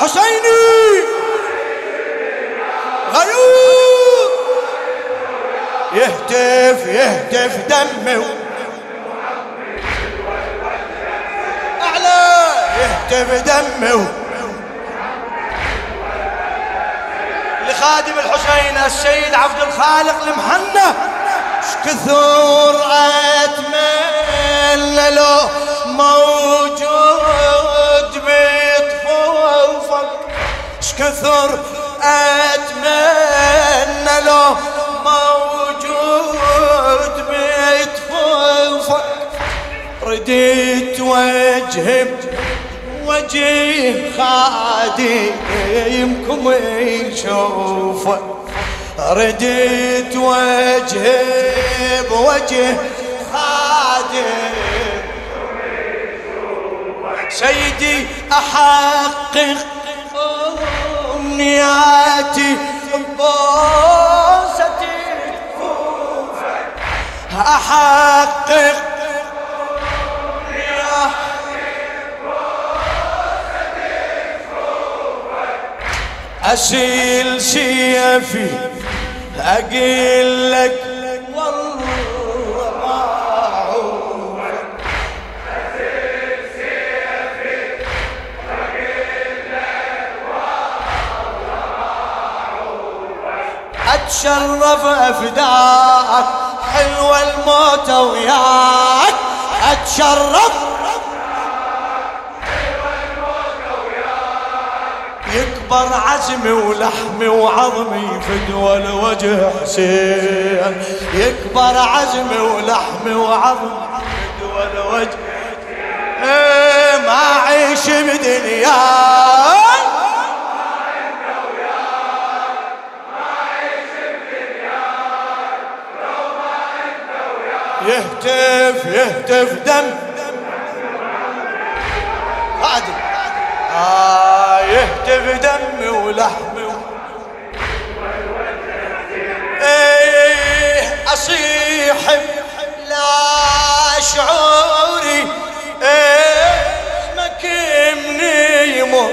حسيني. غيور يهتف يهتف دمه. أعلى. يهتف دمه. لخادم الحسين السيد عبد الخالق المحنة كثر أتمنى له موجود. كثر أتمنى له موجود بطفوفك رديت وجه وجه خادمكم يشوفه. رديت وجه بوجه خادم سيدي أحقق أمنياتي بوستي أحقق. أشيل سيفي أقول لك. اتشرف افداك حلوة الموت وياك. أتشرف. يكبر عزمي ولحمي وعظمي فدوى الوجه حسين. يكبر عزمي ولحمي وعظمي فدوى الوجه إيه ما اعيش بدنياي يهتف يهتف دم. قادم آه يهتف دمي ولحمي و... إيه أصيح لا شعوري. إيه مكمني يمر.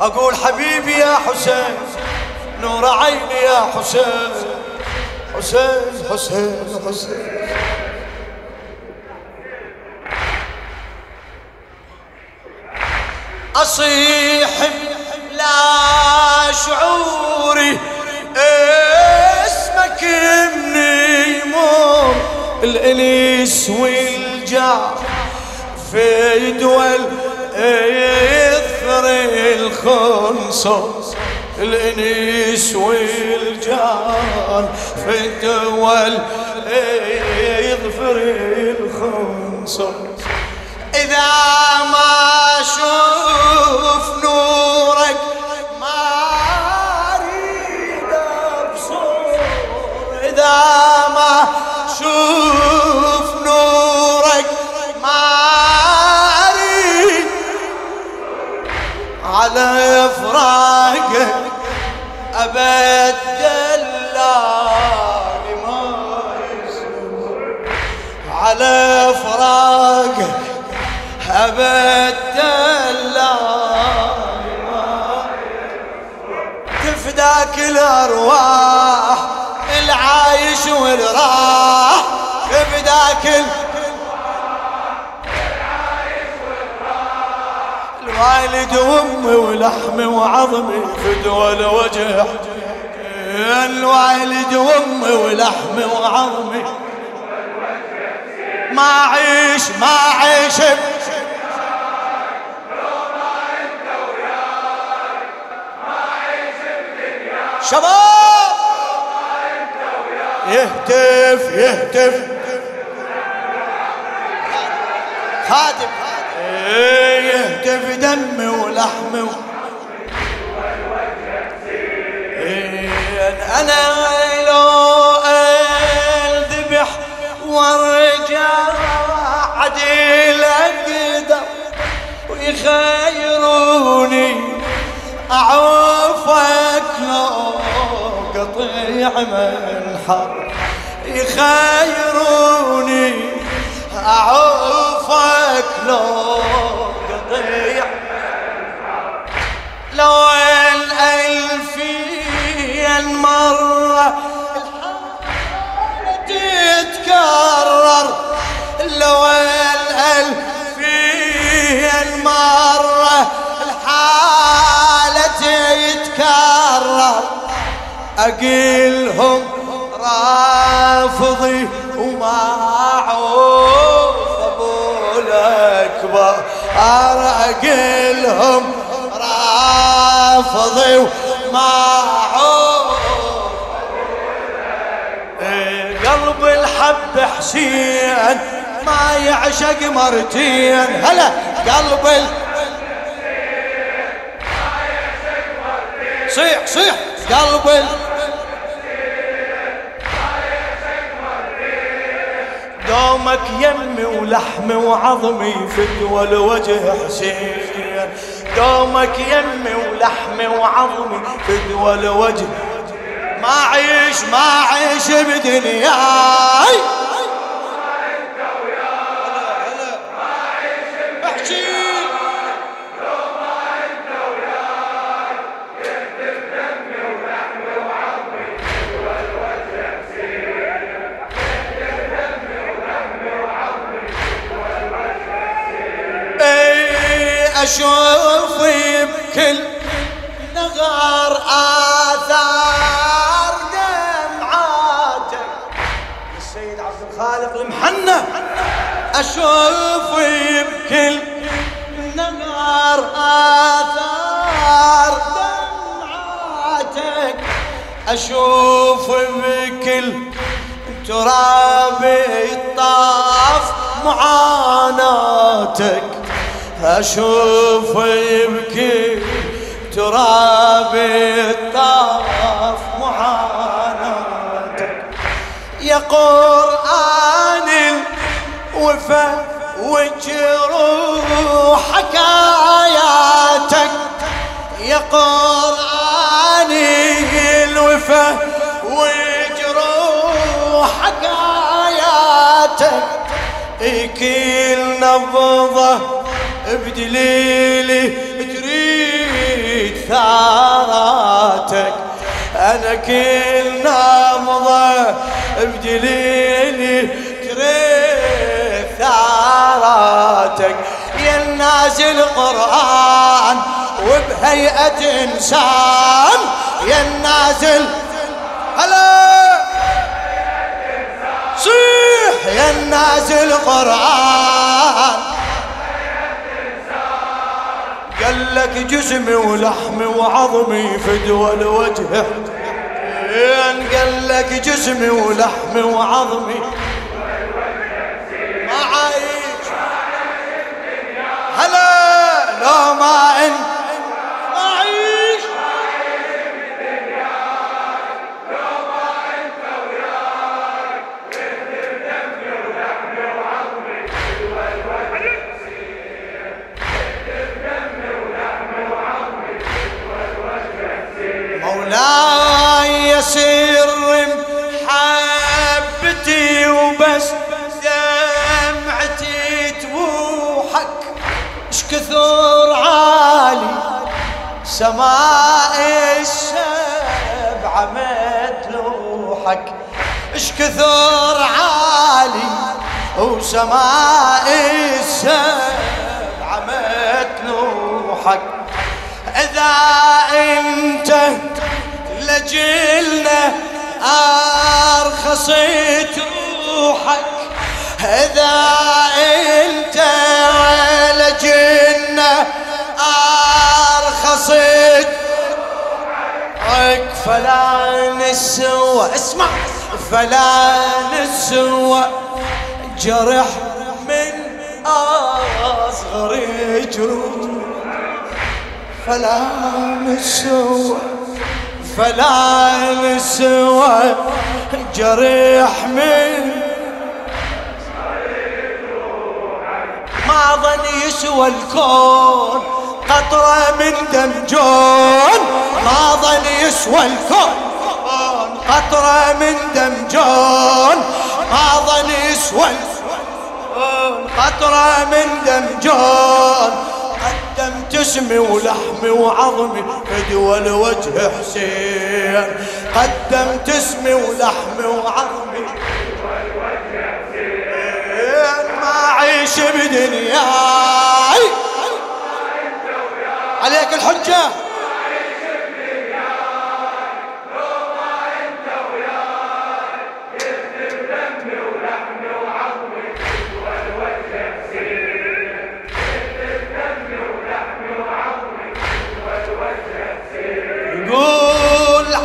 أقول حبيبي يا حسين نور عيني يا حسين. حسين حسين حسين. أصيح لا شعوري اسمك من يمر الانيس والجار في دول يثر الخنصر الانيس والجار في دول يظفر الخنصر. إذا ما أشوف نورك ما أريد إذا ما أشوف نورك ما على فراقك أبدل ما يسوى على تفداك الأرواح العايش والراح تفداك ال... الوالد وأمي ولحمي وعظمي فدوى الوجه الوالد وأمي ولحمي وعظمي ما عيش ما عيش شباب! يهتف يهتف. خادم. إيه، يهتف دمي ولحمي و... إيه، أنا لو ألذبح وارجع عديل أقدر ويخيروني لو قطيع منحر يخيروني أعوفك لو قطيع لو الألفين مرة تتكرر. لو الألفين مرة أقلهم رافضي وما عوف أبو الأكبر. أقلهم رافضي وما عوف إيه، قلب الحب حسين ما يعشق مرتين. هلا قلب ال... صيح صيح. قلب دومك يمي ولحمي وعظمي فدوى الوجه حسين. دومك يمي ولحمي وعظمي فدوى الوجه ما عيش ما عيش بدنياي. أشوف بكل نغار آثار دمعاتك السيد عبد الخالق المحنة. أشوف بكل نغار آثار دمعاتك أشوف بكل تراب الطاف معاناتك. أشوف يبكي تراب الطاف معاناتك. يا قرآن الوفا وجروح حكاياتك يا قرآن الوفا وجروح حكاياتك كل نبضه بدليلي تريد ثاراتك أنا كل نبضة بدليلي تريد ثاراتك يا النازل قرآن وبهيئة إنسان. يا النازل هلا! صيح! يا النازل قرآن لك جسمي ولحمي وعظمي فدوى الوجه. قال لك جسمي ولحمي وعظمي ما عايش. هلا لو ما انت كثر عالي سماء السبع متلوحك اش كثر عالي وسماء السبع متلوحك إذا أنت لجلنا ارخصت روحك إذا أنت ارخصت روحك فلا نسوى اسمع. فلا نسوى جرح من اصغر جروح فلا نسوى فلا نسوى جريح من ما ظن يسوى الكون قطرة من دم جون. ما ظن يسوى الكون قطرة من دم جون. ما ظن يسوى الكون قطرة من دم جون. قدمت اسمي ولحمي وعظمي فدوى لوجه حسين. قدمت اسمي ولحمي وعظمي. ما اعيش بدنياي. عليك الحجة.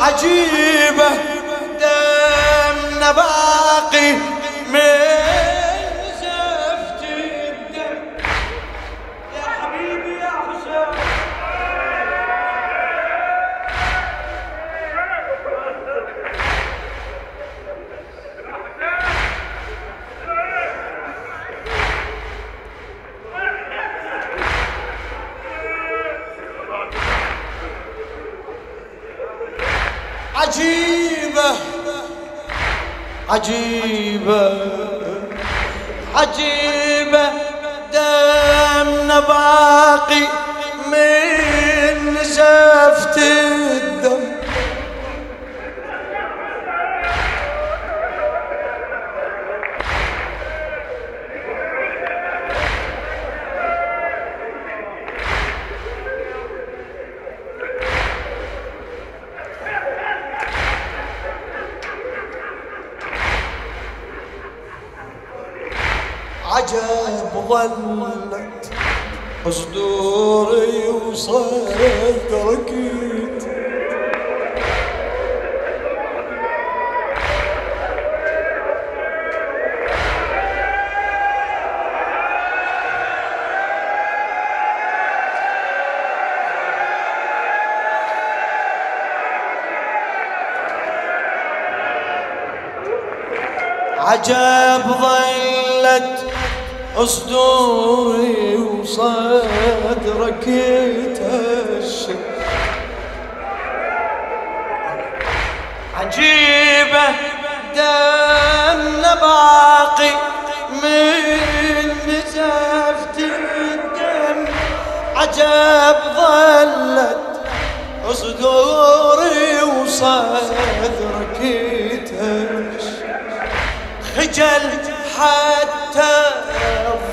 عجيبة عجيبة عجيبة عجيبة دمنا باقي من زفت عجب ظلت. صدوري وصدرك. عجب ظلت. صدوري وصدرك تهشم عجيبة دمنا باقي من نزفت الدم. عجب ظلت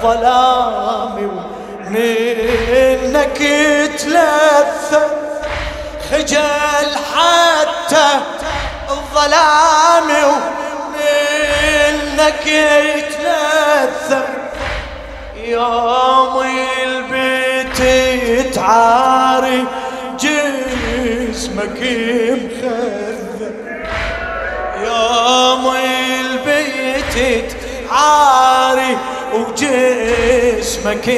الظلام منك تلثم خجل حتى الظلام منك تلثم يوم البيت تعاري جسمك مخذب يوم البيت عاري وجسمك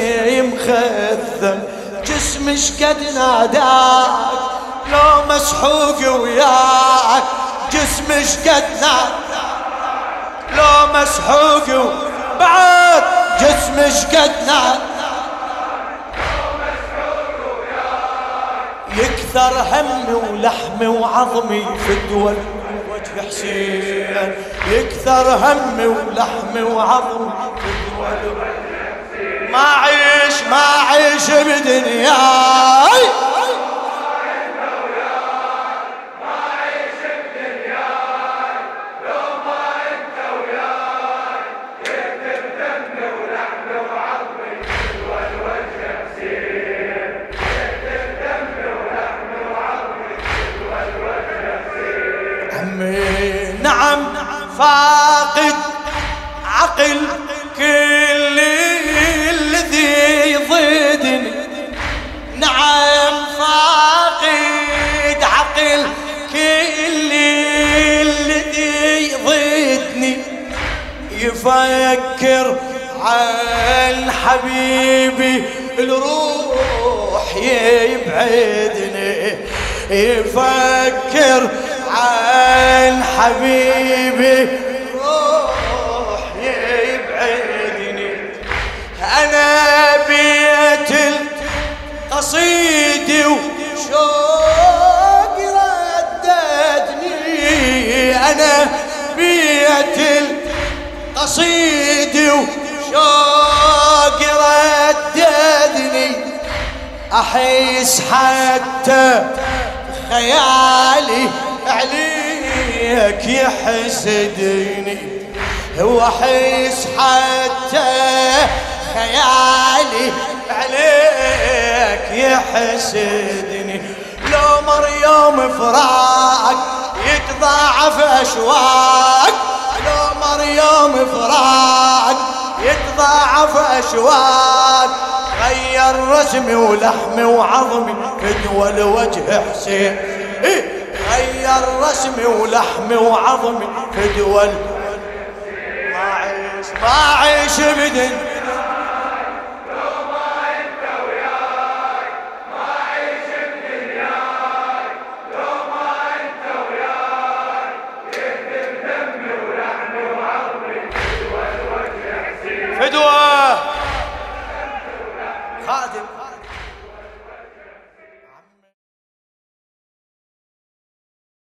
مخذم جسمش قد ناداك لو مسحوق وياك. جسمش قد ناداك لو مسحوق بعد جسمش قد ناداك. يكثر همي ولحمي وعظمي في الدول. وجه حسين يكثر همي ولحمي وعظمي ما عيش ما عيش بدنياي. نعم فاقد عقل كل الذي ضدني نعم فاقد عقل كل الذي ضدني يفكر عن حبيبي الروح يبعدني. يفكر عن حبيبي روح يبعدني. أنا بيت القصيد وشوق رددني. أنا بيت القصيد وشوق رددني. أحس حتى خيالي عليك يحسدني وأحس حتى خيالي عليك يحسدني. لو مر يوم فراق يتضاعف أشواق لو مر يوم فراق يتضاعف أشواق. غير رسمي ولحمي وعظمي فدوى الوجه حسين. إيه غير رسمي ولحمي وعظمي فدوى ما عيش ما عيش بدن